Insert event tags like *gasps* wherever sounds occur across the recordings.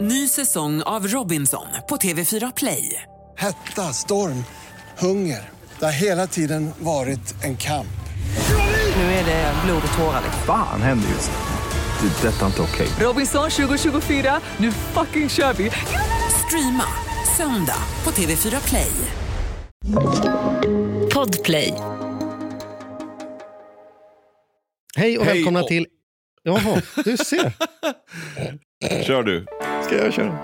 Ny säsong av Robinson på TV4 Play. Hetta, storm, hunger. Det har hela tiden varit en kamp. Nu är det blod och tårar. Fan händer just nu. Det. är Detta är inte okej. Robinson 2024, nu fucking kör vi! Streama söndag på TV4 Play. Podplay. Hej och Hej välkomna och- till... Jaha, du ser. *laughs* Kör du. Ska jag köra?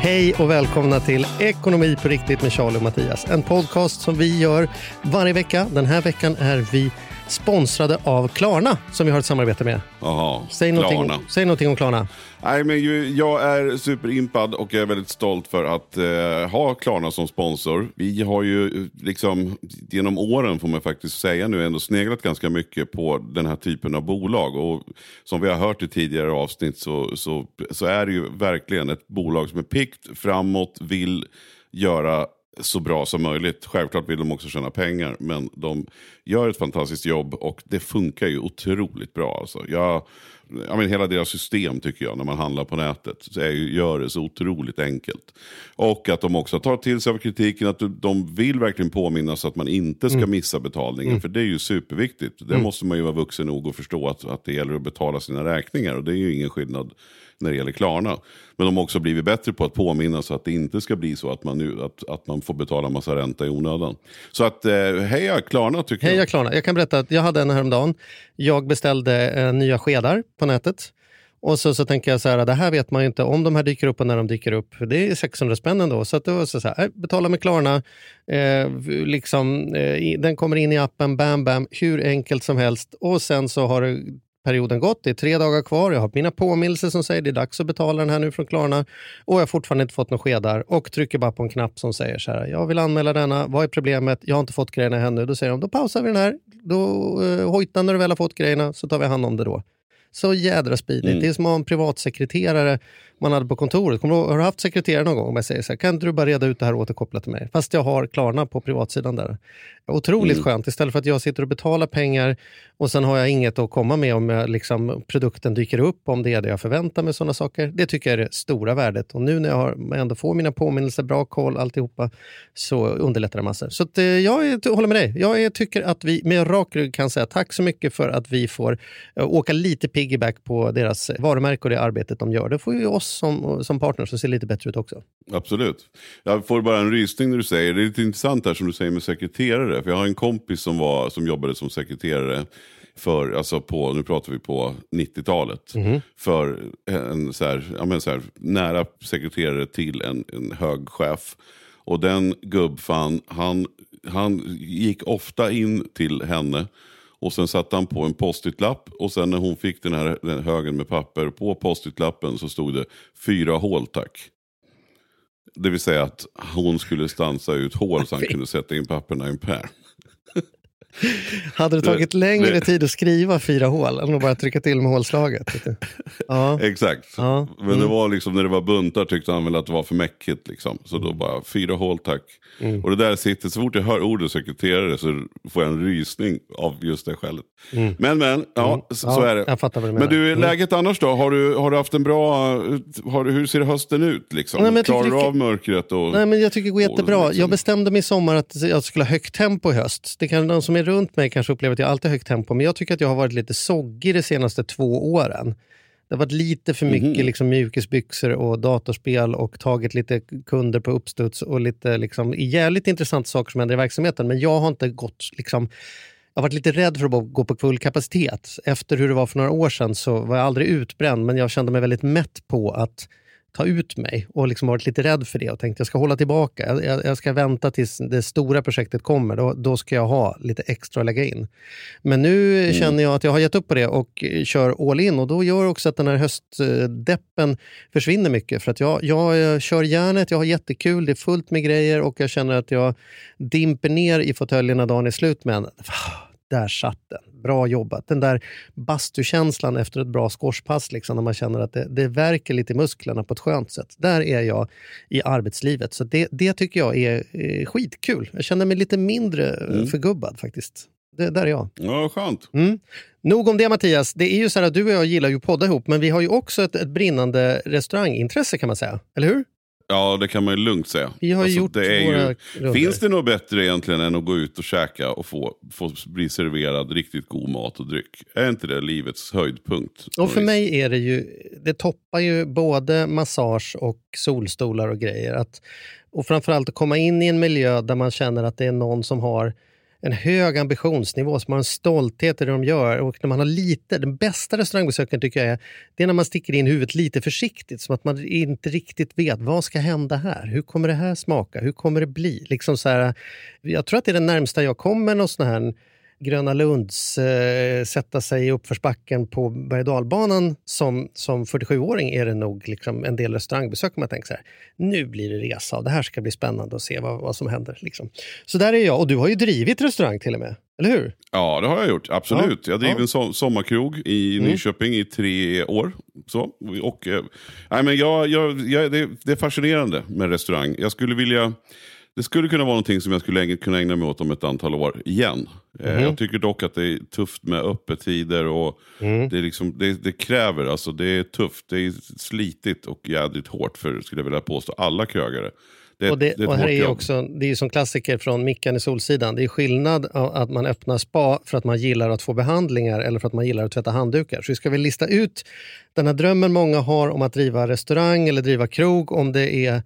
Hej och välkomna till Ekonomi på riktigt med Charlie och Mattias. En podcast som vi gör varje vecka. Den här veckan är vi sponsrade av Klarna som vi har ett samarbete med. Jaha, Säg någonting, Klarna. säg någonting om Klarna. Nej, men jag är superimpad och jag är väldigt stolt för att eh, ha Klarna som sponsor. Vi har ju eh, liksom genom åren får man faktiskt säga nu ändå sneglat ganska mycket på den här typen av bolag. Och som vi har hört i tidigare avsnitt så, så, så är det ju verkligen ett bolag som är pikt, framåt, vill göra så bra som möjligt. Självklart vill de också tjäna pengar, men de gör ett fantastiskt jobb och det funkar ju otroligt bra. Alltså. Jag, ja, men hela deras system tycker jag, när man handlar på nätet, så är ju, gör det så otroligt enkelt. Och att de också tar till sig av kritiken, att de- vill verkligen påminna så att man inte ska missa betalningen, för det är ju superviktigt. Där måste man ju vara vuxen nog och förstå att, att det gäller att betala sina räkningar, och det är ju ingen skillnad när det gäller Klarna. Men de har också blivit bättre på att påminna så att det inte ska bli så att man, nu, att, att man får betala massa ränta i onödan. Så att eh, heja Klarna tycker Hej, jag. jag Klarna. Jag kan berätta att jag hade en häromdagen. Jag beställde eh, nya skedar på nätet. Och så, så tänker jag så här, det här vet man ju inte om de här dyker upp och när de dyker upp. Det är 600 spänn ändå. Så att det var så så här, eh, betala med Klarna. Eh, liksom, eh, den kommer in i appen, bam bam, hur enkelt som helst. Och sen så har det perioden gått. Det är tre dagar kvar. Jag har mina påminnelser som säger det är dags att betala den här nu från Klarna. Och jag har fortfarande inte fått några skedar. Och trycker bara på en knapp som säger så här. Jag vill anmäla denna. Vad är problemet? Jag har inte fått grejerna ännu. Då säger de, då pausar vi den här. Då eh, hojtar när du väl har fått grejerna så tar vi hand om det då. Så jädra speedigt. Mm. Det är som att ha en privatsekreterare man hade på kontoret. Kommer du, har du haft sekreterare någon gång? Jag säger så här, kan inte du bara reda ut det här och återkoppla till mig? Fast jag har Klarna på privatsidan där. Otroligt Mm. skönt. Istället för att jag sitter och betalar pengar och sen har jag inget att komma med om jag, liksom, produkten dyker upp, om det är det jag förväntar mig. sådana saker. Det tycker jag är det stora värdet. Och nu när jag har, ändå får mina påminnelser, bra koll, alltihopa, så underlättar det massor. Så att, eh, jag är, håller med dig. Jag är, tycker att vi med rak rygg kan säga tack så mycket för att vi får eh, åka lite piggyback på deras varumärke och det arbetet de gör. Det får ju oss som, som partners att se lite bättre ut också. Absolut. Jag får bara en rysning när du säger, det är lite intressant här som du säger med sekreterare. För jag har en kompis som, var, som jobbade som sekreterare för, alltså på, nu pratar vi på 90-talet. För en så här, ja men så här, nära sekreterare till en, en hög chef. Och den gubbfan, han, han gick ofta in till henne och sen satte han på en post-it-lapp och sen när hon fick den här den högen med papper på post-it-lappen så stod det fyra hål tack. Det vill säga att hon skulle stansa ut hål så han kunde sätta in papperna i en pärm. Hade det tagit Det- längre det- tid att skriva fyra hål än att bara trycka till med hålslaget? *laughs* Ja. Exakt. Ja, Men det mm. var liksom, när det var buntar tyckte han väl att det var för mäckigt. Liksom. Så då bara, fyra hål tack. Mm. Och det där sitter, så fort jag hör ordet sekreterare så får jag en rysning av just det skälet. Men men, ja, så, så Mm. Ja, är det. jag fattar vad du men menar. du, Mm. läget annars då? Har du, har du haft en bra, har hur ser hösten ut? Liksom? Nej, men Klarar du av mörkret? Och, Nej, men jag tycker det går jättebra. liksom- Jag bestämde mig i sommar att jag skulle ha högt tempo i höst. Det kan, de som är runt mig kanske upplever att jag alltid har högt tempo, men jag tycker att jag har varit lite soggig de senaste två åren. Det har varit lite för mycket Mhm. liksom, mjukisbyxor och datorspel och tagit lite kunder på uppstuds och lite liksom, jävligt intressanta saker som händer i verksamheten. Men jag har inte gått liksom, jag har varit lite rädd för att gå på full kapacitet. Efter hur det var för några år sedan så var jag aldrig utbränd, men jag kände mig väldigt mätt på att ta ut mig och liksom varit lite rädd för det och tänkt jag ska hålla tillbaka. Jag, jag, ska vänta tills det stora projektet kommer. Då, då ska jag ha lite extra att lägga in. Men nu känner jag att jag har gett upp på det och kör all in och då gör också att den här höstdeppen försvinner mycket. För att jag, jag eh, kör järnet, jag har jättekul, det är fullt med grejer och jag känner att jag dimper ner i fåtöljerna dagen är slut men ah, där satt den. Bra jobbat. Den där bastukänslan efter ett bra squashpass, liksom, när man känner att det, det verkar lite i musklerna på ett skönt sätt. Där är jag i arbetslivet. Så det, det tycker jag är eh, skitkul. Jag känner mig lite mindre mm. förgubbad faktiskt. Det, där är jag. Ja, skönt. Mm. Nog om det Mattias. Det är ju så att du och jag gillar ju podda ihop, men vi har ju också ett, ett brinnande restaurangintresse kan man säga. Eller hur? Ja, det kan man ju lugnt säga. Vi har alltså, gjort det våra ju, Finns det något bättre egentligen än att gå ut och käka och få, få bli serverad riktigt god mat och dryck? Är inte det livets höjdpunkt? Och för mig är det ju, det toppar ju både massage och solstolar och grejer. Att, och framförallt att komma in i en miljö där man känner att det är någon som har en hög ambitionsnivå, som har en stolthet i det de gör. Och när man har lite, den bästa restaurangbesöken tycker jag är, det är när man sticker in huvudet lite försiktigt, som att man inte riktigt vet vad ska hända här. Hur kommer det här smaka? Hur kommer det bli? Liksom så här, jag tror att det är det närmsta jag kommer någon sån här Gröna Lunds eh, sätta sig i uppförsbacken på berg dalbanan som, som 47-åring är det nog liksom en del restaurangbesök man tänker så här, nu blir det resa och det här ska bli spännande att se vad, vad som händer. Liksom. Så där är jag, och du har ju drivit restaurang till och med, eller hur? Ja, det har jag gjort, absolut. Ja, jag driver ja. en som, sommarkrog i mm. Nyköping i tre år. Så, och, eh, nej, men jag, jag, jag, det, det är fascinerande med restaurang. Jag skulle vilja det skulle kunna vara någonting som jag skulle kunna ägna mig åt om ett antal år igen. Mm. Jag tycker dock att det är tufft med öppettider och mm. det, liksom, det, det, kräver, alltså det är tufft, det är slitigt och jädrigt hårt för, skulle jag vilja påstå, alla krögare. Det, och det, det, och här är också, det är ju som klassiker från Mickan i Solsidan. Det är skillnad att man öppnar spa för att man gillar att få behandlingar eller för att man gillar att tvätta handdukar. Så vi ska väl lista ut den här drömmen många har om att driva restaurang eller driva krog. Om det är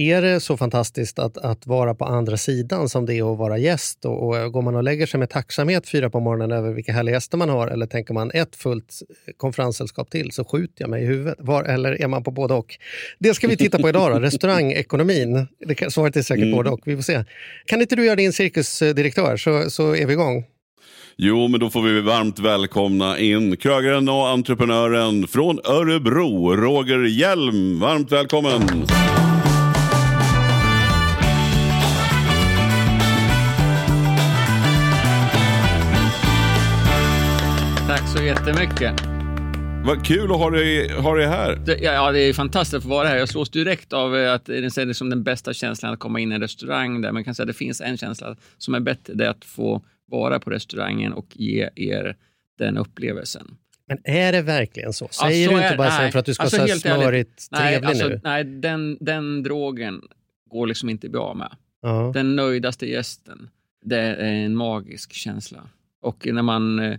är det så fantastiskt att, att vara på andra sidan som det är att vara gäst? Och, och Går man och lägger sig med tacksamhet fyra på morgonen över vilka härliga gäster man har eller tänker man ett fullt konferenssällskap till så skjuter jag mig i huvudet. Var, eller är man på både och? Det ska vi titta på idag. Då. *laughs* Restaurangekonomin. Det, svaret är säkert mm. både och. Vi får se. Kan inte du göra din cirkusdirektör så, så är vi igång. Jo, men då får vi varmt välkomna in krögaren och entreprenören från Örebro, Roger Hjelm. Varmt välkommen! Jättemycket. Vad kul att ha dig, ha dig här. Det, ja, det är fantastiskt att få vara här. Jag slås direkt av eh, att det är som den bästa känslan att komma in i en restaurang där man kan säga att det finns en känsla som är bättre. Det är att få vara på restaurangen och ge er den upplevelsen. Men är det verkligen så? Säger alltså, du inte bara nej, för att du ska alltså, vara smörigt trevlig alltså, nu? Nej, den, den drogen går liksom inte bra med. Uh -huh. Den nöjdaste gästen, det är en magisk känsla. Och när man eh,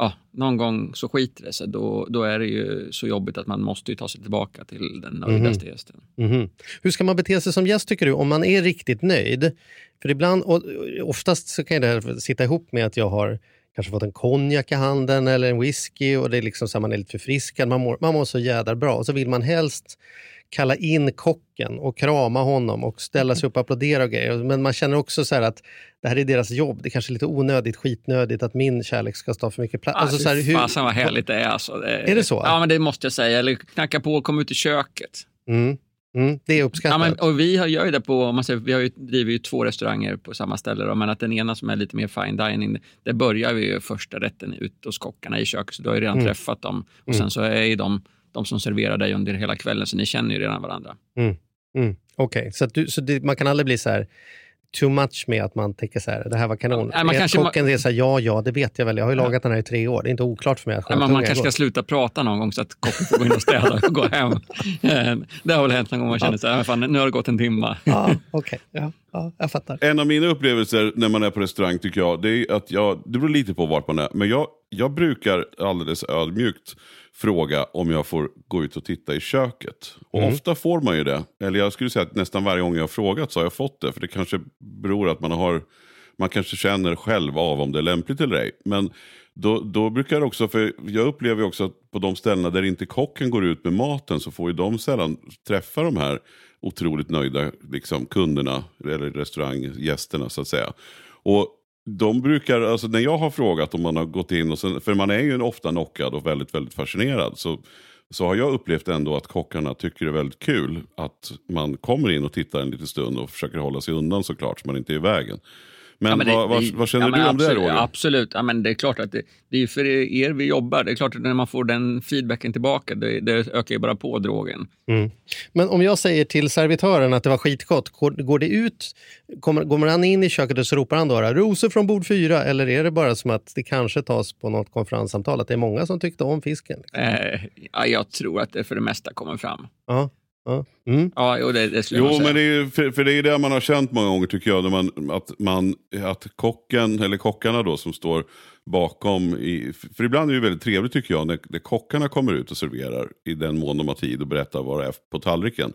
ja, någon gång så skiter det sig. Då, då är det ju så jobbigt att man måste ta sig tillbaka till den nöjdaste mm. gästen. Mm. Hur ska man bete sig som gäst tycker du, om man är riktigt nöjd? För ibland, och oftast så kan det sitta ihop med att jag har kanske fått en konjak i handen eller en whisky och det är liksom så att man är lite förfriskad. Man mår, man mår så jädra bra. Och så vill man helst kalla in kocken och krama honom och ställa sig upp och applådera och grejer. Men man känner också så att det här är deras jobb. Det kanske är lite onödigt, skitnödigt att min kärlek ska stå för mycket plats. Alltså, så här, hur... Fasen vad härligt det är. Alltså. Det är, det så? Ja, men det måste jag säga. Eller knacka på och komma ut i köket. Mm. Mm, det är uppskattat. Ja, men, och vi har, gör ju det på, man säger, vi har ju, driver ju två restauranger på samma ställe. Då, men att den ena som är lite mer fine dining, det börjar vi ju första rätten ut hos kockarna i köket. Så du har ju redan mm. träffat dem. Och mm. sen så är ju de de som serverar dig under hela kvällen, så ni känner ju redan varandra. Mm. Mm. Okej, okay. så, du, så det, man kan aldrig bli så här too much med att man tänker så här, det här var kanon. Ja, man kanske, Kocken är så här, ja, ja, det vet jag väl. Jag har ju ja. lagat den här i tre år. Det är inte oklart för mig. Att ja, man, man kanske ska sluta prata någon gång så att kocken får gå in och städa och gå hem. Eh, det har väl hänt någon gång man känner så här, fan, nu har det gått en timme. Ja, okay. ja, ja, jag fattar. En av mina upplevelser när man är på restaurang tycker jag, det är att jag, det beror lite på vart man är, men jag, jag brukar alldeles ödmjukt fråga om jag får gå ut och titta i köket. Och mm. ofta får man ju det. Eller jag skulle säga att nästan varje gång jag har frågat så har jag fått det. För det kanske beror att man har man kanske känner själv av om det är lämpligt eller ej. Men då, då brukar också, för jag upplever också att på de ställena där inte kocken går ut med maten så får ju de sällan träffa de här otroligt nöjda liksom, kunderna eller restauranggästerna så att säga. Och de brukar, alltså när jag har frågat om man har gått in och sen, för man är ju ofta knockad och väldigt, väldigt fascinerad. Så, så har jag upplevt ändå att kockarna tycker det är väldigt kul att man kommer in och tittar en liten stund och försöker hålla sig undan såklart så man inte är i vägen. Men, ja, men det, vad, vad, vad, känner ja, du om absolut, det Roger? Absolut, ja, men det är klart att det, det är för er vi jobbar. Det är klart att när man får den feedbacken tillbaka, det, det ökar ju bara på drogen. Mm. Men om jag säger till servitören att det var skitgott, går, går det ut, kommer, går han in i köket och så ropar han då rosor från bord fyra eller är det bara som att det kanske tas på något konferenssamtal att det är många som tyckte om fisken? Eh, ja, jag tror att det för det mesta kommer fram. Ja. Ja, mm. ja jo, det, det jo men det är, för, för, det är det man har känt många gånger tycker jag. Man, att, man, att kocken, eller kockarna då som står bakom. I, för ibland är det väldigt trevligt tycker jag när, när kockarna kommer ut och serverar i den mån de har tid och berättar vad det är på tallriken.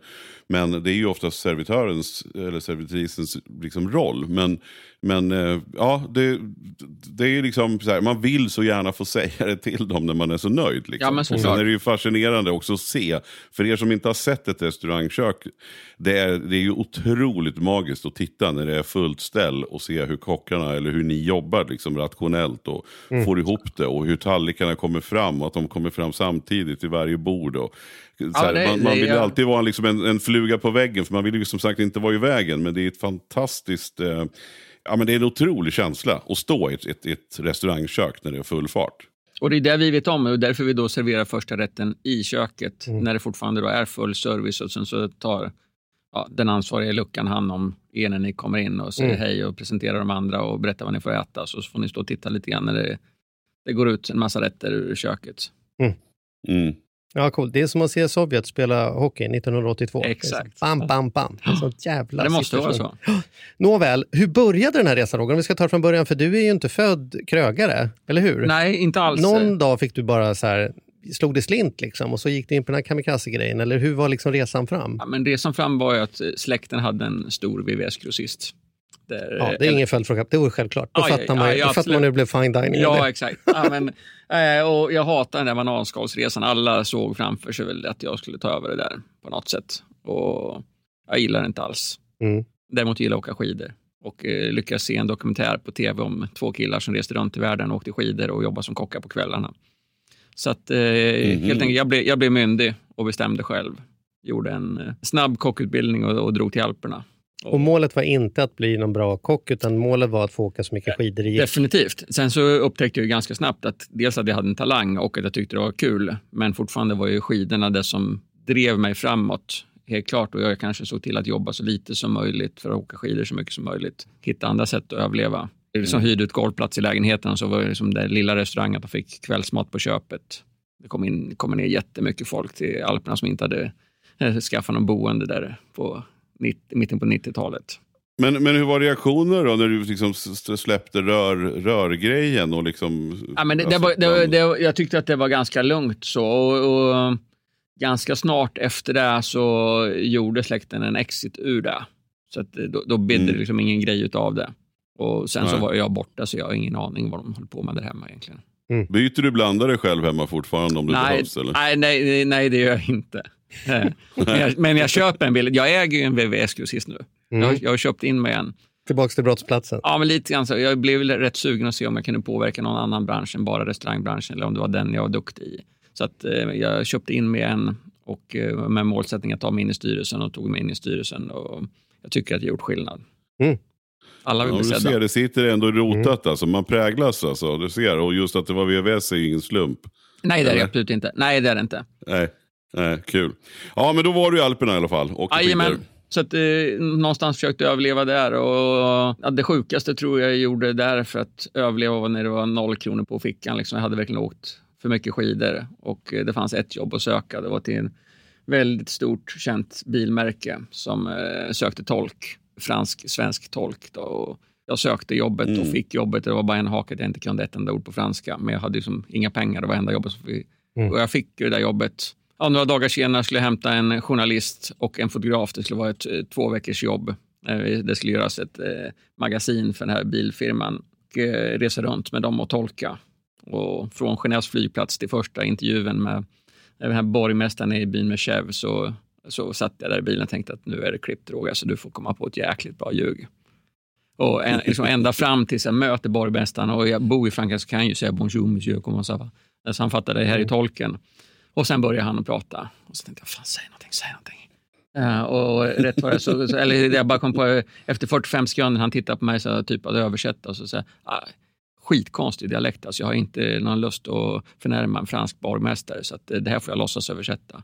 Men det är ju oftast servitörens eller servitrisens liksom, roll. Men, men eh, ja, det, det är liksom så här, man vill så gärna få säga det till dem när man är så nöjd. Liksom. Ja, men och sen är det ju fascinerande också att se, för er som inte har sett ett restaurangkök, det är, det är ju otroligt magiskt att titta när det är fullt ställ och se hur kockarna, eller hur ni jobbar liksom, rationellt och mm. får ihop det och hur tallrikarna kommer fram och att de kommer fram samtidigt i varje bord. Och, Ja, det, man, man, vill ju alltid vara liksom en, en, fluga på väggen, för man vill ju som sagt inte vara i vägen. Men det är ett fantastiskt... Eh, ja, men det är en otrolig känsla att stå i ett, ett, ett restaurangkök när det är full fart. Och det är det vi vet om och därför vi då serverar första rätten i köket mm. när det fortfarande då är full service och sen så tar ja, den ansvariga luckan hand om er när ni kommer in och säger mm. hej och presenterar de andra och berättar vad ni får äta. Så får ni stå och titta lite grann när det, det går ut en massa rätter ur köket. Mm. Ja, coolt. Det är som att se Sovjet spela hockey 1982. Exakt. Bam, bam, bam. Sånt jävla Det måste vara så. *gasps* Nåväl, hur började den här resan Roger? Om vi ska ta det från början, för du är ju inte född krögare, eller hur? Nej, inte alls. Någon dag fick du bara så här, slog det slint liksom och så gick du in på den här kamikaze-grejen, eller hur var liksom resan fram? Ja, men resan fram var ju att släkten hade en stor VVS-grossist. Där, ja, det är ingen följdfråga. Det var självklart. Då ja, fattar man, ja, ja, fattar man hur det blev fine dining. Ja, eller? exakt. Ja, men, eh, och jag hatar den där bananskалsresan. Alla såg framför sig väl att jag skulle ta över det där på något sätt. Och jag gillar det inte alls. Mm. Däremot gillar jag att åka skidor. Och eh, lyckades se en dokumentär på tv om två killar som reste runt i världen och åkte skidor och jobbade som kockar på kvällarna. Så att eh, mm. helt enkelt, jag blev, jag blev myndig och bestämde själv. Gjorde en eh, snabb kockutbildning och, och drog till Alperna. Och målet var inte att bli någon bra kock, utan målet var att få åka så mycket skidor i Definitivt. Sen så upptäckte jag ganska snabbt att dels att jag hade en talang och att jag tyckte det var kul. Men fortfarande var ju skidorna det som drev mig framåt. Helt klart. Och jag kanske såg till att jobba så lite som möjligt för att åka skidor så mycket som möjligt. Hitta andra sätt att överleva. Jag liksom hyrde ut golvplats i lägenheten och så var det liksom den lilla restaurangen att jag fick kvällsmat på köpet. Det kom, in, kom ner jättemycket folk till Alperna som inte hade eh, skaffat någon boende där på mitten på 90-talet. Men, men hur var reaktioner då när du liksom släppte rör, rörgrejen? Och liksom, ja, men det, det, var, det, det, jag tyckte att det var ganska lugnt så. Och, och, ganska snart efter det så gjorde släkten en exit ur det. Så att då, då det mm. liksom ingen grej av det. Och sen Nej. så var jag borta så jag har ingen aning vad de höll på med där hemma egentligen. Mm. Byter du blandare själv hemma fortfarande om det nej, behövs? Eller? Nej, nej, nej, det gör jag inte. Men, jag, men jag köper en bil. Jag äger ju en VVS-grossist nu. Mm. Jag, jag har köpt in mig en. Tillbaka till brottsplatsen? Ja, men lite grann så. Jag blev rätt sugen att se om jag kunde påverka någon annan bransch än bara restaurangbranschen eller om det var den jag var duktig i. Så att, eh, jag köpte in mig en och eh, med målsättning att ta mig in i styrelsen och tog mig in i styrelsen. Och jag tycker att jag gjort skillnad. Mm. Alla vill ja, bli sedda. Ser, det sitter ändå rotat mm. alltså. Man präglas alltså. Du ser. Och just att det var VVS är ju ingen slump. Nej, det är det absolut inte. Nej, det är det inte. Nej. Nej, kul. Ja, men då var du i Alperna i alla fall. Jajamän. Så att, eh, någonstans försökte jag överleva där. Och, ja, det sjukaste tror jag gjorde där för att överleva var när det var noll kronor på fickan. Liksom. Jag hade verkligen åkt för mycket skidor och eh, det fanns ett jobb att söka. Det var till en väldigt stort känt bilmärke som eh, sökte tolk. Fransk-svensk tolk. Då. Och jag sökte jobbet mm. och fick jobbet. Det var bara en hake att jag inte kunde ett enda ord på franska. Men jag hade liksom inga pengar. Det var enda jobbet. Som vi, mm. Och jag fick det där jobbet Ja, några dagar senare skulle jag hämta en journalist och en fotograf. Det skulle vara ett eh, två veckors jobb. Eh, det skulle göras ett eh, magasin för den här bilfirman. Och, eh, resa runt med dem och tolka. Och från Genèves flygplats till första intervjun med den här borgmästaren i byn med Chev så, så satt jag där i bilen och tänkte att nu är det klippt Roger, så du får komma på ett jäkligt bra ljug. Och en, liksom ända fram tills jag möter borgmästaren och jag bor i Frankrike så kan jag ju säga bonjour monsieur, comment ça va? Så han fattade det här i tolken. Och sen började han att prata. Och så tänkte jag, fan säg någonting, säg någonting. Uh, och rätt var det så, så, eller jag bara kom på efter 45 sekunder, han tittade på mig så typ att översätta och så sa ah, skitkonstig dialekt. Alltså jag har inte någon lust att förnärma en fransk borgmästare så att, eh, det här får jag låtsas översätta.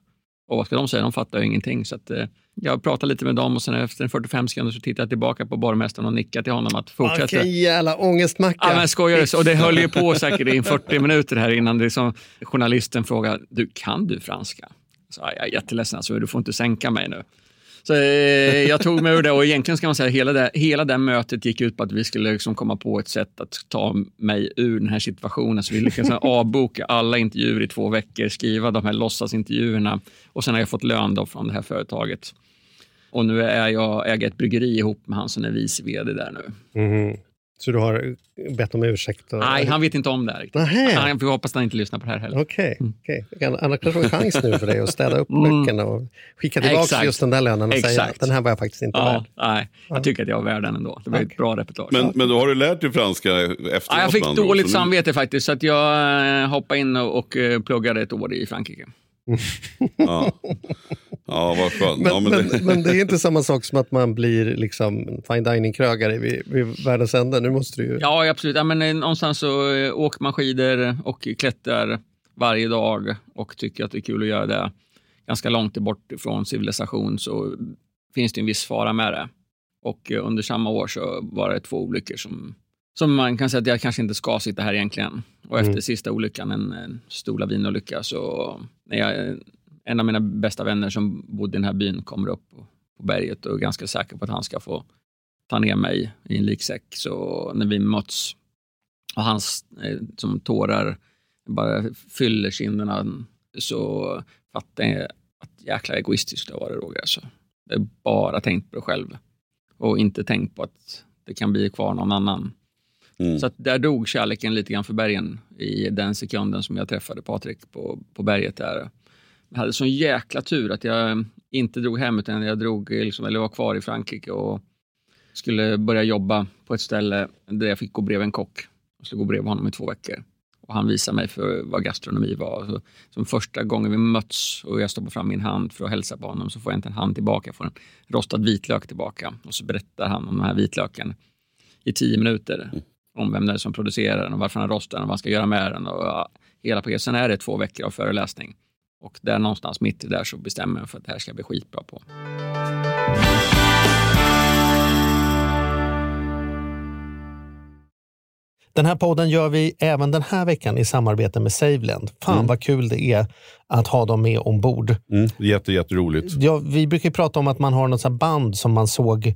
Och vad ska de säga? De fattar ju ingenting. Så att, jag pratade lite med dem och sen efter 45 sekunder så tittade jag tillbaka på borgmästaren och nickade till honom att fortsätta. Vilken jävla ångestmacka. Ja, men skojar Och det höll ju på säkert i 40 minuter här innan det liksom, journalisten frågade, du kan du franska? Så, jag är jätteledsen, alltså, du får inte sänka mig nu. Så eh, jag tog mig ur det och egentligen ska man säga hela det, hela det mötet gick ut på att vi skulle liksom komma på ett sätt att ta mig ur den här situationen. Så vi lyckades avboka alla intervjuer i två veckor, skriva de här låtsasintervjuerna och sen har jag fått lön då från det här företaget. Och nu är jag, äger ett bryggeri ihop med han som är vice vd där nu. Mm. Så du har bett om ursäkt? Och... Nej, han vet inte om det. Här. Han, vi hoppas att han inte lyssnar på det här heller. Okej. Okay, okay. Annars kanske det en chans nu för dig att städa upp mm. böckerna och skicka tillbaka just den där lönen och Exakt. säga att den här var jag faktiskt inte ja, värd. Nej, jag tycker att jag var värd den ändå. Det var okay. ett bra repertoar. Men, men då har du lärt dig franska efteråt? Ja, jag fick dåligt samvete faktiskt, så att jag eh, hoppade in och, och eh, pluggade ett år i Frankrike ja. ja, vad skönt. Men, ja, men, det... men, det... är inte samma sak som att man blir liksom fine dining-krögare vid, vid världens ände. Nu måste du ju... Ja, absolut. Ja, men, eh, någonstans så eh, åker man skidor och klättrar varje dag och tycker att det är kul att göra det. Ganska långt bort ifrån civilisation så finns det en viss fara med det. Och eh, under samma år så var det två olyckor som som man kan säga att jag kanske inte ska sitta här egentligen. Och efter mm. sista olyckan, en, en stor lavinolycka, så när jag, en av mina bästa vänner som bodde i den här byn kommer upp på, på berget och är ganska säker på att han ska få ta ner mig i en liksäck. Så när vi möts och hans eh, som tårar bara fyller kinderna så fattar jag att jäkla egoistiskt det var det Roger. Alltså. Jag har bara tänkt på det själv och inte tänkt på att det kan bli kvar någon annan. Mm. Så att där dog kärleken lite grann för bergen i den sekunden som jag träffade Patrik på, på berget där. Jag hade sån jäkla tur att jag inte drog hem utan jag drog, liksom, eller var kvar i Frankrike och skulle börja jobba på ett ställe där jag fick gå bredvid en kock. Jag skulle gå bredvid honom i två veckor. Och han visade mig för vad gastronomi var. Så, som första gången vi möts och jag stoppar fram min hand för att hälsa på honom så får jag inte en hand tillbaka, jag får en rostad vitlök tillbaka. Och så berättar han om den här vitlöken i tio minuter. Om vem det är som producerar den och varför den rostar den och vad man ska göra med den. Och, ja, hela paketet. Sen är det två veckor av föreläsning. Och där någonstans mitt i där så bestämmer jag för att det här ska bli skitbra på. Den här podden gör vi även den här veckan i samarbete med SaveLend. Fan mm. vad kul det är att ha dem med ombord. Mm, jätte, jätteroligt. Ja, vi brukar prata om att man har något band som man såg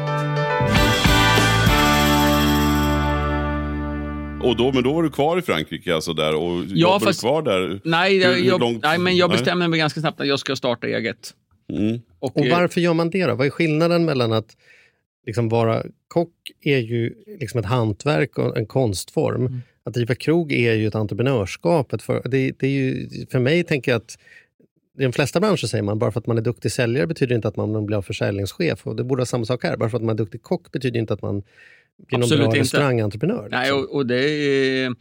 Och då, men då var du kvar i Frankrike alltså där och Ja, jobbade fast- du kvar där? Nej, jag, Hur- hur jag, långt- nej, men jag nej. bestämde mig ganska snabbt att jag ska starta eget. Mm. Och, Och eh, varför gör man det då? Vad är skillnaden mellan att liksom vara kock är ju liksom ett hantverk och en konstform. Mm. Att driva krog är ju ett entreprenörskap. Ett för, det, det är ju, för mig tänker jag att i de flesta branscher säger man bara för att man är duktig säljare betyder inte att man blir försäljningschef. Och det borde vara samma sak här. Bara för att man är duktig kock betyder inte att man blir någon bra inte. restaurangentreprenör. Nej, liksom. och, och det är...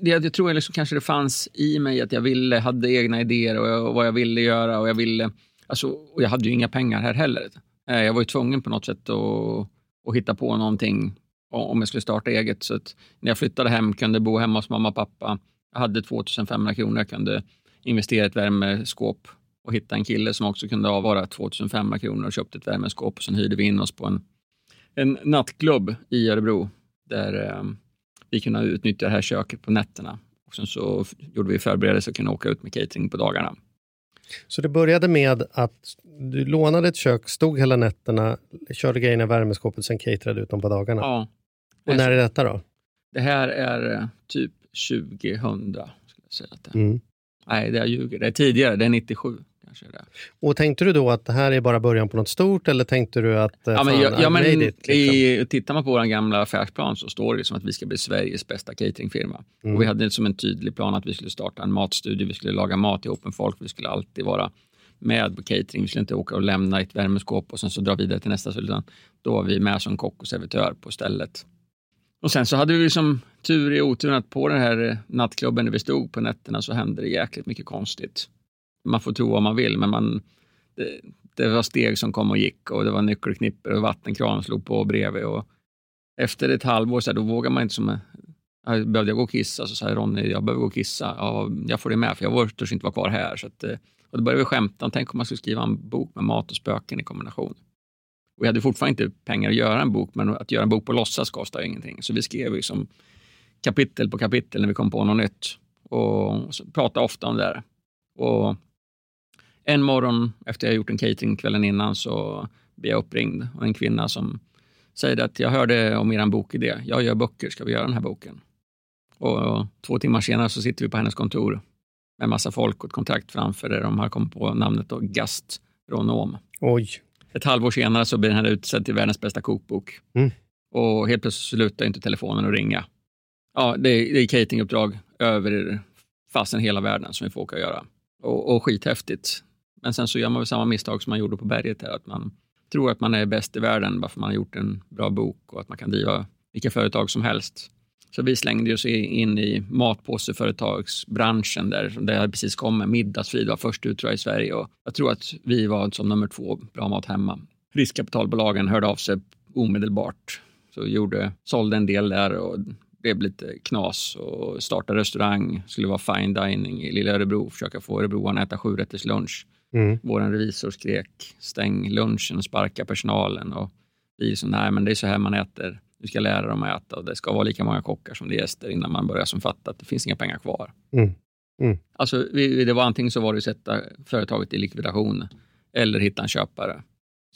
det, jag tror jag liksom kanske det fanns i mig att jag ville, hade egna idéer och, jag, och vad jag ville göra. Och jag ville, alltså, och jag hade ju inga pengar här heller. Eh, Jag var ju tvungen på något sätt att, att hitta på någonting om jag skulle starta eget. Så när jag flyttade hem kunde jag bo hemma hos mamma och pappa. Jag hade 2500 kronor. Jag kunde investera i ett värmeskåp och hitta en kille som också kunde avvara 2500 kronor och köpte ett värmeskåp. Och sen hyrde vi in oss på en, en nattklubb i Örebro där eh, vi kunde utnyttja det här köket på nätterna. Och sen så gjorde vi förberedelser och kunde åka ut med catering på dagarna. Så det började med att du lånade ett kök, stod hela nätterna, körde grejerna i värmeskåpet, sen caterade ut dem på dagarna. Ja. Och när är detta då? Det här är eh, typ 2000, skulle jag säga. Att det. är. Mm. Nej, det jag ljuger. Det är tidigare. Det är 97. Kanske det. Och tänkte du då att det här är bara början på något stort eller tänkte du att eh, Ja, men, fan, ja, men it, liksom? i, tittar man på vår gamla affärsplan så står det som att vi ska bli Sveriges bästa cateringfirma. Mm. Och vi hade som en tydlig plan att vi skulle starta en matstudio, vi skulle laga mat ihop med folk, vi skulle alltid vara med på catering. Vi skulle inte åka och lämna ett värmeskåp och sen så dra vidare till nästa. Utan då var vi med som kock och servitör på stället. Och sen så hade vi liksom tur i oturen att på den här eh, nattklubben där vi stod på nätterna så hände det jäkligt mycket konstigt. Man får tro vad man vill, men man, det, det var steg som kom och gick och det var nyckelknippor och vattenkran slog på bredvid. Och efter ett halvår så här, då vågar man inte som... Jag behövde jag gå och kissa? Så sa jag, Ronny, jag behöver gå och kissa. Ja, jag får det med, för jag törs inte vara kvar här. Så att, eh, och då började vi skämta. Tänk om man skulle skriva en bok med mat och spöken i kombination. Och vi hade fortfarande inte pengar att göra en bok, men att göra en bok på låtsas kostar ingenting. Så vi skrev liksom kapitel på kapitel när vi kom på något nytt. Och så pratade ofta om det där. Och en morgon efter jag gjort en catering kvällen innan så blir jag uppringd av en kvinna som säger att jag hörde om er bokidé. Jag gör böcker, ska vi göra den här boken? Och två timmar senare så sitter vi på hennes kontor med massa folk och ett kontrakt framför där de har kommit på namnet då, gastronom. Oj. Ett halvår senare så blir den här utsedd till världens bästa kokbok. Mm. Och helt plötsligt slutar inte telefonen att ringa. Ja, det är, det är cateringuppdrag över fasen hela världen som vi får åka och göra. Och, och skithäftigt. Men sen så gör man väl samma misstag som man gjorde på berget här, att man tror att man är bäst i världen bara för man har gjort en bra bok och att man kan driva vilka företag som helst. Så vi slängde oss in i matpåseföretagsbranschen där, där jag precis kom med Middagsfrid var först ut tror jag, i Sverige och jag tror att vi var som nummer två, Bra Mat Hemma. Riskkapitalbolagen hörde av sig omedelbart. Så gjorde, sålde en del där och det blev lite knas och startade restaurang, skulle vara fine dining i lilla Örebro, försöka få örebroarna att äta sju rätters lunch. Mm. Vår revisor skrek stäng lunchen, sparka personalen och vi liksom, nej men det är så här man äter. Du ska lära dem att äta och det ska vara lika många kockar som det är gäster innan man börjar som fatta att det finns inga pengar kvar. Mm. Mm. Alltså, vi, det var antingen så var det att sätta företaget i likvidation eller hitta en köpare.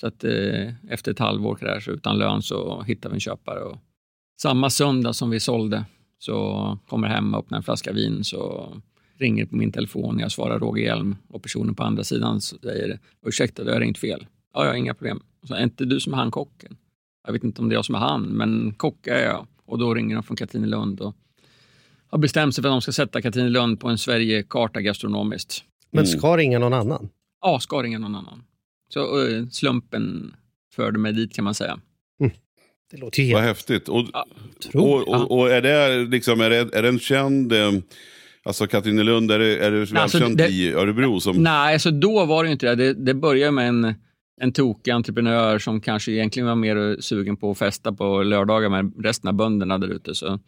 Så att eh, efter ett halvår så utan lön så hittade vi en köpare. Och samma söndag som vi sålde så kommer hem och öppnar en flaska vin så ringer på min telefon. Jag svarar Roger Hjelm och personen på andra sidan säger ursäkta, du har ringt fel. Ja, jag har inga problem. Så, är inte du som är han kocken? Jag vet inte om det är jag som är han, men kock är jag. Och då ringer de från Katrinelund och har bestämt sig för att de ska sätta Katrinelund på en Sverigekarta gastronomiskt. Men ska ringa någon annan? Ja, ska ringa någon annan. Så eh, slumpen förde mig dit kan man säga. Det låter ju Vad helt... häftigt. Och, Otroligt. och, och, och är det liksom, är det, är det en känd, eh, alltså Katrinelund, är det, är det Nej, alltså, välkänt det- i Örebro? Som, Nej, alltså då var det inte det. Det, det började med en, en tokig entreprenör som kanske egentligen var mer sugen på att festa på lördagar med resten av bönderna där ute. Så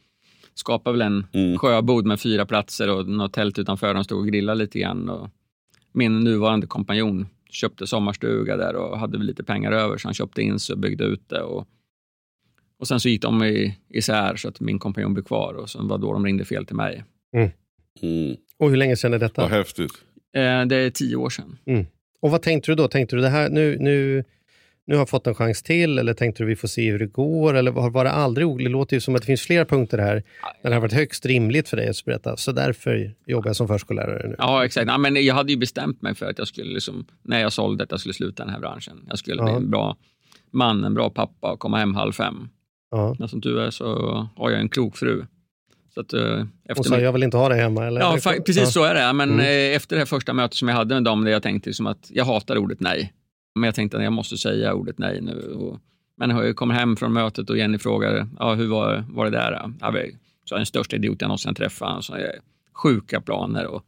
skapade väl en Mm. sjöbod med fyra platser och något tält utanför. De stod och grillade lite grann. Och min nuvarande kompanjon köpte sommarstuga där och hade lite pengar över så han köpte in sig och byggde ut det. Och, och sen så gick de i, isär så att min kompanjon blev kvar och sen var då de ringde fel till mig. Mm, Och hur länge sedan är detta? vad häftigt. Eh, det är tio år sedan. Och vad tänkte du då? Tänkte du det här, nu, nu, nu har fått en chans till eller tänkte du vi får se hur det går? Eller var, var det aldrig Det låter ju som att det finns flera punkter här där det har varit högst rimligt för dig att berätta. Så därför jobbar jag som förskollärare nu. Ja, exakt. Ja, men jag hade ju bestämt mig för att jag skulle, liksom, när jag sålde att jag skulle sluta den här branschen. Jag skulle ja. bli en bra man, en bra pappa och komma hem halv fem. Ja. Men som du är så har jag en klok fru. Så att, uh, efter sa, jag vill inte ha dig hemma? Eller? Ja, precis ja. så är det. Men mm. Eh, efter det här första mötet som jag hade med dem, där jag tänkte liksom att jag hatar ordet nej. Men jag tänkte att jag måste säga ordet nej nu. Och, men jag kommer hem från mötet och Jenny frågar, ja, hur var, var det där? Ja, så den största idioten jag någonsin träffat. Så jag, sjuka planer och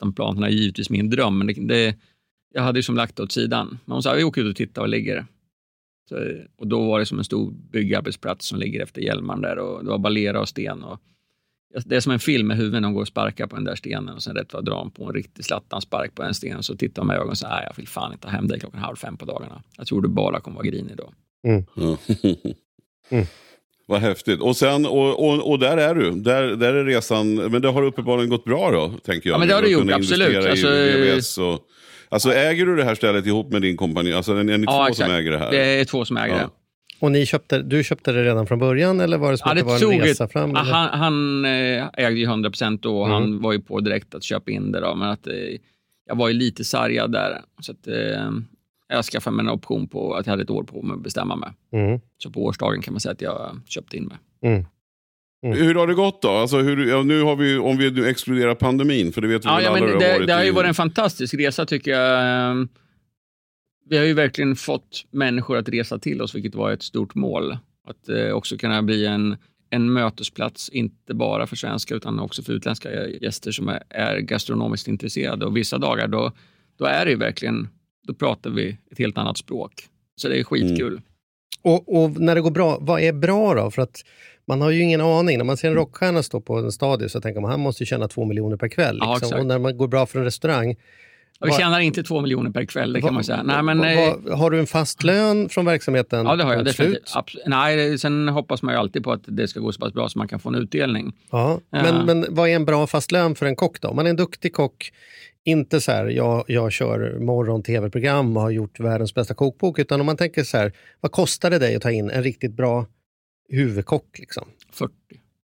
de planerna är givetvis min dröm. Men det, det, jag hade ju som lagt det åt sidan. Men hon sa, vi åker ut och tittar var ligger. Så, och då var det som en stor byggarbetsplats som ligger efter Hjälmaren där och det var bara lera och sten. Och, det är som en film med huvudet, de går och sparkar på den där stenen och sen rätt vad drar de på en riktig spark på en sten och så tittar de med ögonen och säger, jag vill fan inte ha hem dig klockan halv fem på dagarna. Jag tror du bara kommer vara grinig då. Mm. *laughs* mm. Vad häftigt. Och, sen, och, och, och, där är du. Där, där är resan. Men det har uppenbarligen gått bra då, tänker jag. Ja, men det har det gjort, absolut. Alltså, och, alltså äger du det här stället ihop med din kompani? Alltså är ni ja, två exakt. som äger det här? Det är två som äger ja. det. Och ni köpte, du köpte det redan från början eller var det som ja, det, det var en resa ett, fram? Han, han eh, ägde ju 100 procent och mm. han var ju på direkt att köpa in det. Då, men att, eh, jag var ju lite sargad där. Så att, eh, jag skaffade mig en option på att jag hade ett år på mig att bestämma mig. Mm. Så på årsdagen kan man säga att jag köpte in mig. Mm. Mm. Hur har det gått då? Alltså hur, ja, nu har vi, om vi exkluderar pandemin, för det vet vi ja, väl ja, alla men det, det, det har ju varit en fantastisk resa tycker jag vi har ju verkligen fått människor att resa till oss, vilket var ett stort mål. Att eh, också kunna bli en, en mötesplats, inte bara för svenskar utan också för utländska gäster som är, är gastronomiskt intresserade. Och vissa dagar då, då är det verkligen, då pratar vi ett helt annat språk. Så det är skitkul. Mm. Och, och, när det går bra, vad är bra då? För att man har ju ingen aning. När man ser en rockstjärna stå på en stadie så tänker man han måste tjäna två miljoner per kväll. Liksom. Ja, och när man går bra för en restaurang vi tjänar inte två miljoner per kväll, det kan va, man säga. Nej, men, va, eh, har du en fast lön från verksamheten? Ja, det har jag definitivt. Nej, sen hoppas man ju alltid på att det ska gå så pass bra så man kan få en utdelning. Ja. Men, uh. men vad är en bra fast lön för en kock då? Om man är en duktig kock, inte så här, jag, jag kör morgon-tv-program och har gjort världens bästa kokbok, utan om man tänker så här, vad kostar det dig att ta in en riktigt bra huvudkock? Liksom? 40.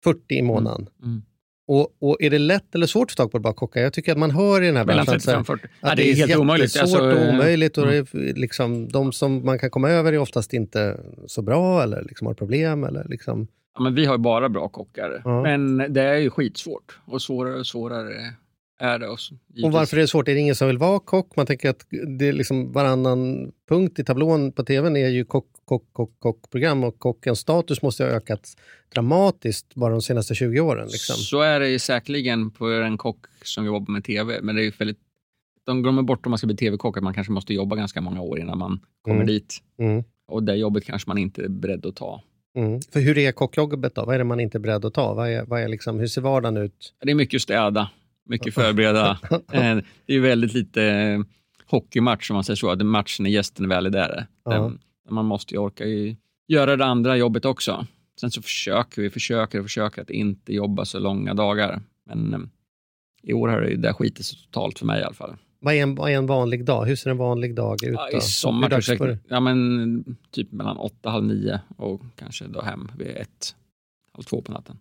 40 i månaden. Mm. Mm. Och, och, är det lätt eller svårt att få tag på bra kockar? Jag tycker att man hör i den här branschen att, att, ja, det är helt omöjligt. svårt alltså, och omöjligt. Och mm. liksom, de som man kan komma över är oftast inte så bra eller liksom har problem. Eller liksom. ja, men vi har bara bra kockar, ja. men det är ju skitsvårt. Och svårare och svårare är det. Också, och varför är det svårt? Är det ingen som vill vara kock? Man tänker att det är liksom varannan punkt i tablån på tvn är ju kock, kock, kock, kockprogram och kockens status måste ha ökat dramatiskt bara de senaste 20 åren. Liksom. Så är det säkerligen på en kock som jobbar med tv, men det är väldigt de glömmer bort om man ska bli tv-kock att man kanske måste jobba ganska många år innan man kommer mm. dit. Mm. Och det jobbet kanske man inte är beredd att ta. Mm. För hur är kockjobbet då? Vad är det man inte är beredd att ta? Vad är, vad är liksom, hur ser vardagen ut? Det är mycket städa mycket förbereda. *laughs* Eh, det är väldigt lite eh, hockeymatch om man säger så, att matchen när gästen väl är där. Ja. Man måste ju orka ju göra det andra jobbet också. Sen så försöker vi, försöker och försöker att inte jobba så långa dagar. Men eh, i år har det, det skitit sig totalt för mig i alla fall. Vad är, en, vad är en vanlig dag? Hur ser en vanlig dag ut? Ja, I sommar ja, men, typ mellan åtta, halv nio och kanske då hem vid ett, halv två på natten.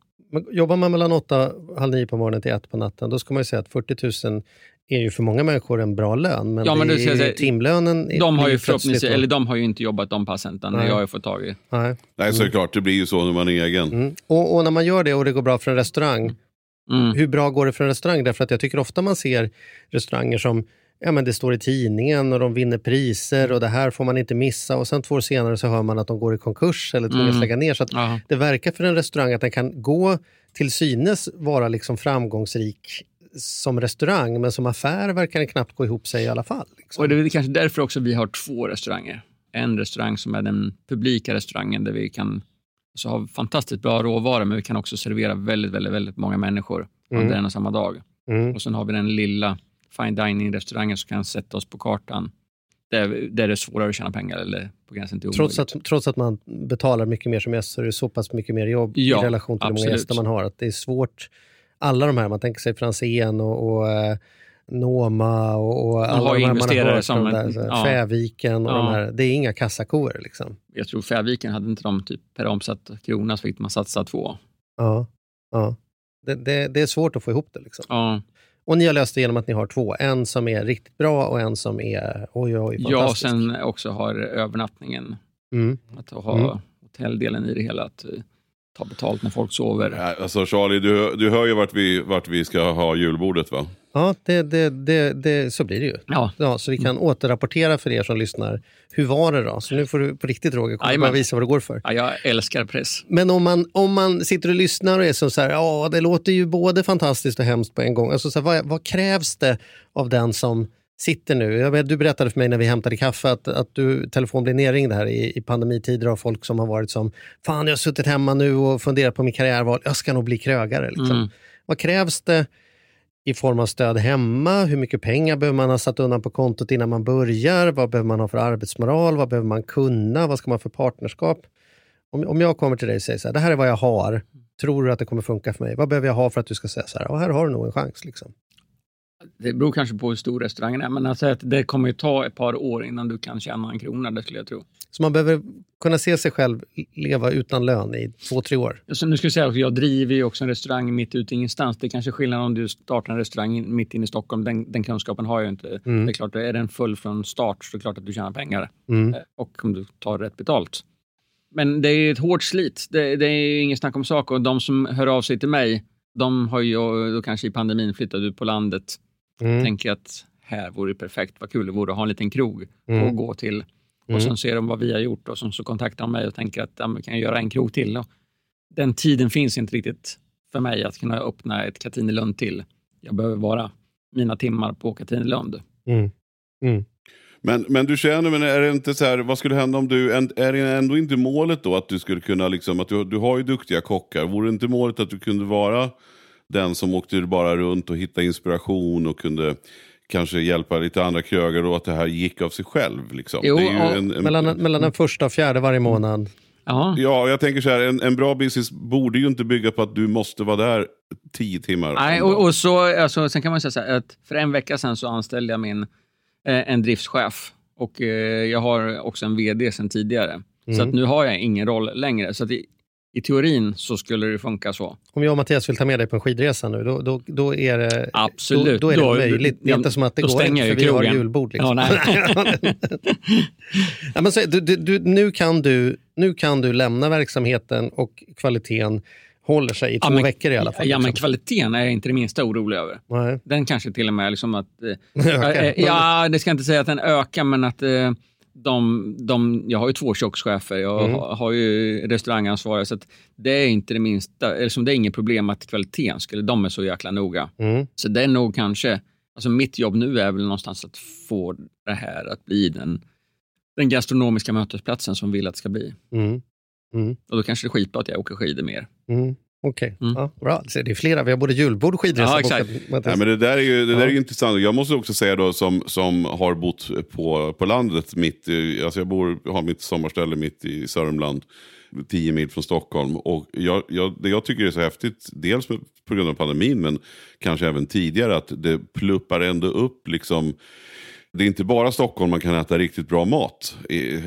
Jobbar man mellan 8 halv 9 på morgonen till 1 på natten, då ska man ju säga att 40 000 är ju för många människor en bra lön. Men ja, men det är, säga, timlönen de har ju förhoppningsvis, eller de har ju inte jobbat de passen, utan Nej. jag har fått tag i. Nej, Nej så är det klart, det blir ju så när man är egen. Mm. Och, och, när man gör det och det går bra för en restaurang, mm. hur bra går det för en restaurang? Därför att jag tycker ofta man ser restauranger som ja, men det står i tidningen och de vinner priser och det här får man inte missa och sen två år senare så hör man att de går i konkurs eller tvingas mm. lägga ner. Så det verkar för en restaurang att den kan gå till synes vara liksom framgångsrik som restaurang, men som affär verkar den knappt gå ihop sig i alla fall. Liksom. Och Det är kanske därför också vi har två restauranger. En restaurang som är den publika restaurangen där vi kan alltså, ha fantastiskt bra råvaror, men vi kan också servera väldigt, väldigt, väldigt många människor mm. under en och samma dag. Mm. Och sen har vi den lilla fine dining-restaurangen som kan sätta oss på kartan där, där det är svårare att tjäna pengar eller på gränsen till trots att, trots att man betalar mycket mer som gäst så är det så pass mycket mer jobb ja, i relation till hur många gäster man har. Att det är svårt. Alla de här, man tänker sig Franzén och, och uh, Noma och, och alla har de här man har hört som där, så ja. Fäviken och Ja. de här. Det är inga kassakor liksom. Jag tror Färviken hade inte de typ per omsatt krona så fick man satsa två. Ja, ja. Det, det, det är svårt att få ihop det. Liksom. Ja, Och ni har löst det genom att ni har två. En som är riktigt bra och en som är oj, oj, ja och sen också har övernattningen, Mm. att ha Mm. hotelldelen i det hela, att eh, ta betalt när folk sover. Nej, Alltså Charlie, du, du hör ju vart vi, vart vi ska ha julbordet va? Ja, det, det, det, det, så blir det ju. Ja. Ja, så vi kan återrapportera för er som lyssnar. Hur var det då? Så nu får du på riktigt Roger komma och visa vad det går för. Ja, jag älskar press. Men om man, om man sitter och lyssnar och är så här, ja det låter ju både fantastiskt och hemskt på en gång. Alltså så här, vad, vad krävs det av den som sitter nu? Jag vet, du berättade för mig när vi hämtade kaffe att, att du, telefon blir nerringd här i, i pandemitider av folk som har varit som, fan jag har suttit hemma nu och funderat på min karriärval, jag ska nog bli krögare. Liksom. Mm. Vad krävs det i form av stöd hemma? Hur mycket pengar behöver man ha satt undan på kontot innan man börjar? Vad behöver man ha för arbetsmoral? Vad behöver man kunna? Vad ska man ha för partnerskap? Om, om jag kommer till dig och säger så här, det här är vad jag har. Tror du att det kommer funka för mig? Vad behöver jag ha för att du ska säga så här, och här har du nog en chans. Liksom. Det beror kanske på hur stor restaurangen är, men alltså att det kommer ju ta ett par år innan du kan tjäna en krona, det skulle jag tro. Så man behöver kunna se sig själv leva utan lön i två, tre år. Så nu ska jag säga att jag driver ju också en restaurang mitt ute i ingenstans. Det är kanske skillnad om du startar en restaurang mitt inne i Stockholm. Den, den kunskapen har jag inte. Mm. Det är klart, är den full från start så är det klart att du tjänar pengar. Mm. Eh, Och om du tar rätt betalt. Men det är ett hårt slit. Det, det är ju ingen snack om sak. Och de som hör av sig till mig, de har ju då kanske i pandemin flyttat ut på landet. Mm. Tänker att här vore det perfekt. Vad kul det vore att ha en liten krog Mm. att gå till. Mm. Och sen ser de vad vi har gjort och sen så kontaktar de mig och tänker att ja, men vi kan göra en krog till. Och den tiden finns inte riktigt för mig att kunna öppna ett Katinelund till. Jag behöver vara mina timmar på Katinelund. Mm. Mm. Men, men du känner, men är det inte så här, vad skulle hända om du, är det ändå inte målet då att du skulle kunna, liksom, att du, du har ju duktiga kockar, vore inte målet att du kunde vara den som åkte bara runt och hittade inspiration och kunde kanske hjälpa lite andra krögare och att det här gick av sig själv? Liksom. Jo, det är ju ja, en, en, Mellan, mellan den första och fjärde varje månad. Ja, Ja, jag tänker så här, en, en bra business borde ju inte bygga på att du måste vara där tio timmar. Nej, och, och så, alltså, sen kan man säga så här, att för en vecka sedan så anställde jag min, eh, en driftschef och eh, jag har också en VD sedan tidigare. Så Mm. att nu har jag ingen roll längre. Så att i, teorin så skulle det funka så. Om jag och Mattias vill ta med dig på en skidresa nu, då, då, då är det, Absolut. Då, då är det Då- möjligt. Det är ja, inte som att det går inte stänger för jag vi har krogen. julbord. Liksom. Ja, nej. *laughs* ja, men så, du, du, du, nu, kan du, nu kan du lämna verksamheten och kvaliteten håller sig i två men- veckor i alla fall. Ja, men liksom. kvaliteten är jag inte det minsta orolig över. Nej. Den kanske till och med liksom att... Eh, *laughs* Ökar. eh, ja, det ska jag inte säga att den ökar, men att eh, de, de, jag har ju två kökschefer, jag Mm. har, har ju restaurangansvariga, så det är inte det minsta, eller som det är inget problem att kvaliteten skulle, de är så jäkla noga. Mm. Så det är nog kanske, alltså mitt jobb nu är väl någonstans att få det här att bli den, den gastronomiska mötesplatsen som vi vill att det ska bli. Mm. Mm. Och då kanske det skiter på att jag åker skidor mer. Okej, Mm. ja, bra. Så det är flera, vi har både julbord och skidresa. Ja, exakt. Nej, men det där är ju, det där Ja. är ju intressant. Jag måste också säga då som, som har bott på, på landet, mitt, alltså jag bor, har mitt sommarställe mitt i Sörmland, 10 mil från Stockholm. Och jag, jag, det jag tycker är så häftigt, dels på grund av pandemin, men kanske även tidigare, att det pluppar ändå upp liksom det är inte bara Stockholm man kan äta riktigt bra mat.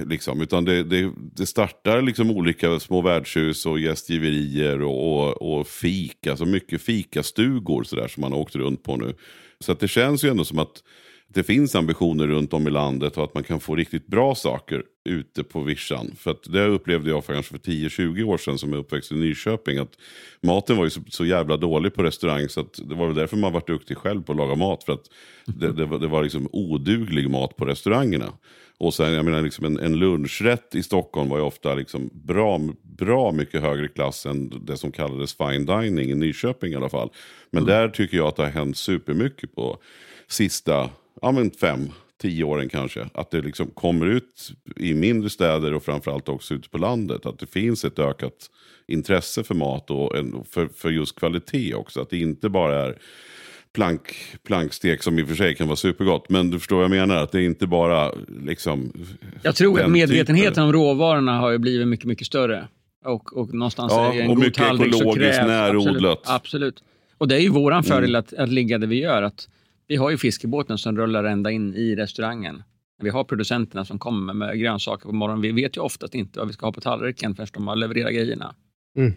Liksom, utan det, det, det startar liksom olika små värdshus och gästgiverier och, och, och fik. Alltså mycket fikastugor så där, som man har åkt runt på nu. Så att det känns ju ändå som att det finns ambitioner runt om i landet och att man kan få riktigt bra saker ute på vischan. För att det upplevde jag för kanske för 10-20 år sedan som är uppväxt i Nyköping. Att maten var ju så, så jävla dålig på restaurang så det var väl därför man var duktig själv på att laga mat. För att det, det, var, det var liksom oduglig mat på restaurangerna. Och sen, jag menar, liksom en, en lunchrätt i Stockholm var ju ofta liksom bra, bra mycket högre klass än det som kallades fine dining i Nyköping i alla fall. Men där tycker jag att det har hänt supermycket på sista ja, men fem, tio åren kanske. Att det liksom kommer ut i mindre städer och framförallt också ute på landet. Att det finns ett ökat intresse för mat och en, för, för just kvalitet också. Att det inte bara är plank, plankstek som i och för sig kan vara supergott. Men du förstår vad jag menar, att det är inte bara liksom... Jag tror att medvetenheten typen. om råvarorna har ju blivit mycket, mycket större. Och, och någonstans Ja, är en och god mycket ekologiskt, närodlat. Absolut, absolut. Och det är ju våran fördel att, att ligga där vi gör. Att Vi har ju fiskebåten som rullar ända in i restaurangen. Vi har producenterna som kommer med grönsaker på morgonen. Vi vet ju oftast inte vad vi ska ha på tallriken förrän de har levererat grejerna. Mm.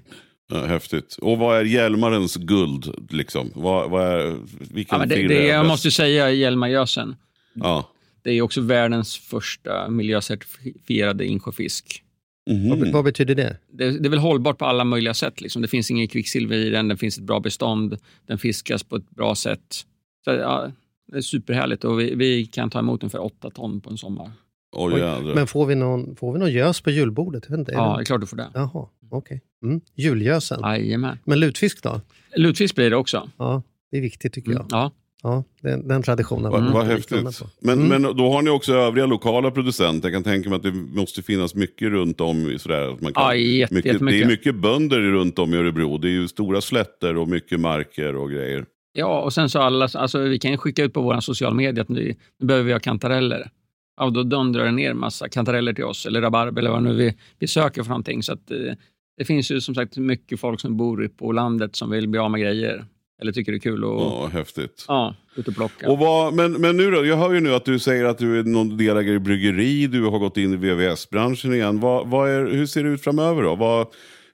Ja, häftigt. Och vad är Hjälmarens guld? Liksom? Vad, vad är, vilken ja, det, det, Jag måste säga Hjälmargösen. Ja. Det är också världens första miljöcertifierade insjöfisk. Mm. Vad, vad, betyder det? det? det? är väl hållbart på alla möjliga sätt. Liksom. Det finns inget kvicksilver i den, det finns ett bra bestånd, den fiskas på ett bra sätt. Så, ja, det är superhärligt och vi, vi kan ta emot ungefär åtta ton på en sommar. Oh, Oj, men får vi, någon, får vi någon gös på julbordet? ja, det är klart du får det. Jaha, okej. Okay. Mm. Julgösen. Jajamän. Men lutfisk då? Lutfisk blir det också. Ja, det är viktigt tycker jag. Mm, ja. Ja, den, den traditionen. Vad, vad häftigt. Men, mm. men då har ni också övriga lokala producenter. Jag kan tänka mig att det måste finnas mycket runt om. Sådär, att man kan, ja, jätte, mycket, det är mycket bönder runt om i Örebro. Det är ju stora slätter och mycket marker och grejer. Ja, och sen så alla, alltså vi kan skicka ut på våra sociala medier att nu, nu behöver vi ha kantareller. Ja, då dundrar det ner massa kantareller till oss, eller rabarber eller vad nu vi, vi söker för någonting. Så att, eh, det finns ju som sagt mycket folk som bor på landet som vill bli av med grejer. Eller tycker det är kul att ja, häftigt. Ja, ut och plocka. Och vad, men, men nu då, jag hör ju nu att du säger att du är någon delägare i bryggeri, du har gått in i VVS-branschen igen. Vad, vad är, hur ser det ut framöver då? Vad,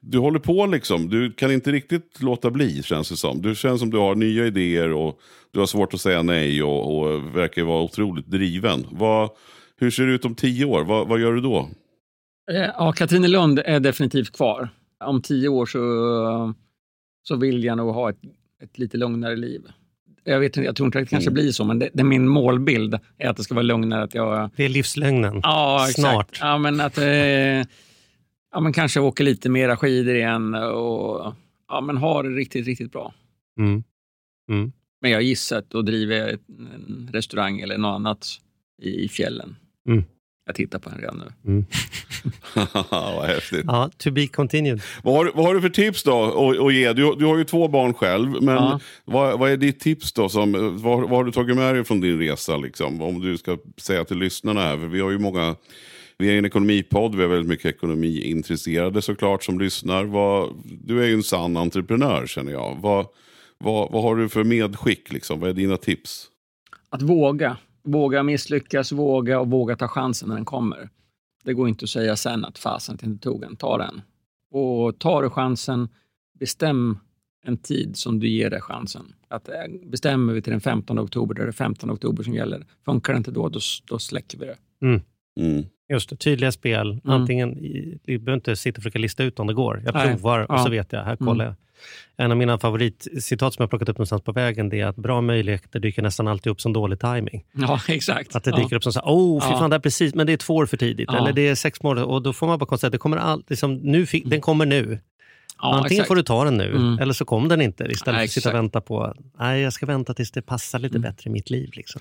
du håller på liksom, du kan inte riktigt låta bli känns det som. Du känns som du har nya idéer och du har svårt att säga nej och, och verkar vara otroligt driven. Vad, hur ser det ut om tio år? Vad, vad gör du då? Eh, ja, Katrinelund är definitivt kvar. Om tio år så, så vill jag nog ha ett, ett lite lugnare liv. Jag, vet, jag tror inte att det kanske mm. blir så, men det, det, min målbild är att det ska vara lugnare. Att jag, det är livslögnen. Ja, Snart. Exakt. Ja, men att, eh, ja, men kanske åker lite mera skidor igen och ja, men har det riktigt, riktigt bra. Mm. Mm. Men jag har gissat och driver en restaurang eller något annat i fjällen. Mm. Jag tittar på den redan nu. Mm. *laughs* vad häftigt. Ja, to be continued. Vad har, vad har du för tips då att ge? Du, du har ju två barn själv, men ja. vad, vad, är ditt tips då? Som, vad, vad, har du tagit med dig från din resa? Liksom? Om du ska säga till lyssnarna här, för vi har ju många vi är en ekonomipodd, vi har väldigt mycket ekonomiintresserade såklart som lyssnar. Vad, du är ju en sann entreprenör känner jag. Vad, vad, vad har du för medskick? Liksom? Vad är dina tips? Att våga. Våga misslyckas, våga och våga ta chansen när den kommer. Det går inte att säga sen att fasen att jag inte tog den. Ta den. Och tar du chansen, bestäm en tid som du ger dig chansen. Att, eh, bestämmer vi till den 15 oktober, då är det 15 oktober som gäller. Funkar det inte då, då, då släcker vi det. Mm. Mm. Just det, tydliga spel. Mm. Antingen, du behöver inte sitta och försöka lista ut om det går. Jag provar Nej. och så vet jag, här kollar mm. jag. En av mina favoritcitat som jag plockat upp någonstans på vägen det är att bra möjligheter dyker nästan alltid upp som dålig timing. Ja, *laughs* exakt. Att det dyker ja. upp som så här, oh, fy fan, det är precis, men det är två år för tidigt. Ja. Eller det är sex månader. Och då får man bara konstatera att det kommer all, liksom, nu, den kommer nu. Ja, Antingen exakt. får du ta den nu, mm. eller så kom den inte. Istället för att sitta och vänta på, nej jag ska vänta tills det passar lite mm. bättre i mitt liv. Liksom.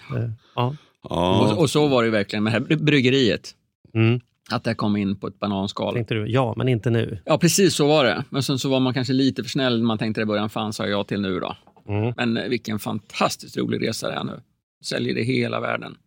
Ja. Och, och, så var det verkligen med det här bryggeriet. Mm. Att det kom in på ett bananskal. Tänkte du, ja, men inte nu. Ja, precis så var det. Men sen så var man kanske lite för snäll. Man tänkte i början, fan sa jag till nu då. Mm. Men eh, vilken fantastiskt rolig resa det är nu. Säljer det i hela världen.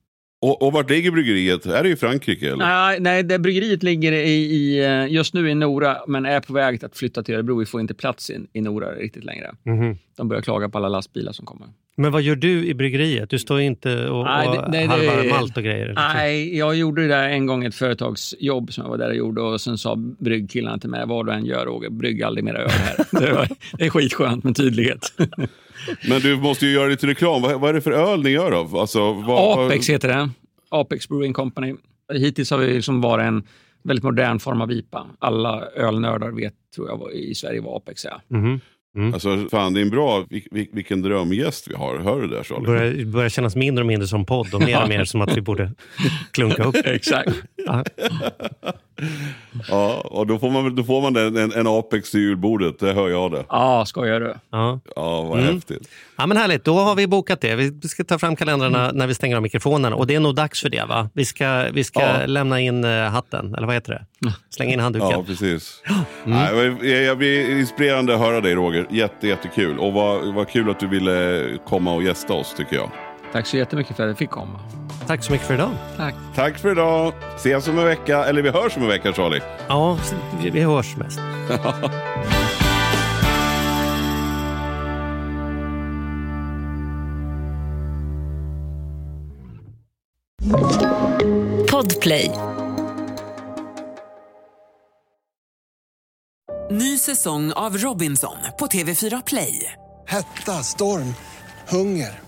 Och, och vart ligger bryggeriet? Är det i Frankrike? Eller? Nej, nej det bryggeriet ligger i, i, eh, just nu i Nora, men är på väg att flytta till Örebro. Vi får inte plats i, i Nora riktigt längre. Mm. De börjar klaga på alla lastbilar som kommer. Men vad gör du i bryggeriet? Du står inte och, nej, det, nej, harvar det, malt och grejer? Nej, jag gjorde det där en gång ett företagsjobb som jag var där och gjorde och sen sa bryggkillarna till mig, vad du än gör Roger, brygg aldrig mera öl här. *laughs* det, var, det är skitskönt med tydlighet. *laughs* Men du måste ju göra lite reklam. Vad, vad är det för öl ni gör då? Alltså, vad, Apex heter det. Apex Brewing Company. Hittills har vi liksom varit en väldigt modern form av IPA. Alla ölnördar vet, tror jag, i Sverige vad Apex är. Mm. Mm. Alltså, fan, det är en bra, vilken drömgäst vi har. Hör du det Charlie? Börjar, börjar kännas mindre och mindre som podd och mer och mer *laughs* som att vi borde klunka upp. *laughs* Exakt. *laughs* Ja. och då får man, då får man en, en, en Apex till julbordet, det hör jag det. Ja, skojar du? Ja, ja vad mm. häftigt. Ja, men härligt, då har vi bokat det. Vi ska ta fram kalendrarna mm. när vi stänger av mikrofonerna och det är nog dags för det va? Vi ska, vi ska ja. lämna in uh, hatten, eller vad heter det? Slänga in handduken. Ja, precis. Mm. Nej, jag blir inspirerande att höra dig Roger. Jätte, jättekul. Och vad, vad kul att du ville komma och gästa oss tycker jag. Tack så jättemycket för att jag fick komma. Tack så mycket för idag. Tack. Tack för idag. Ses om en vecka. Eller vi hörs om en vecka Charlie. Ja, vi hörs mest. *laughs* Podplay. Ny säsong av Robinson på TV4 Play. Hetta, storm, hunger.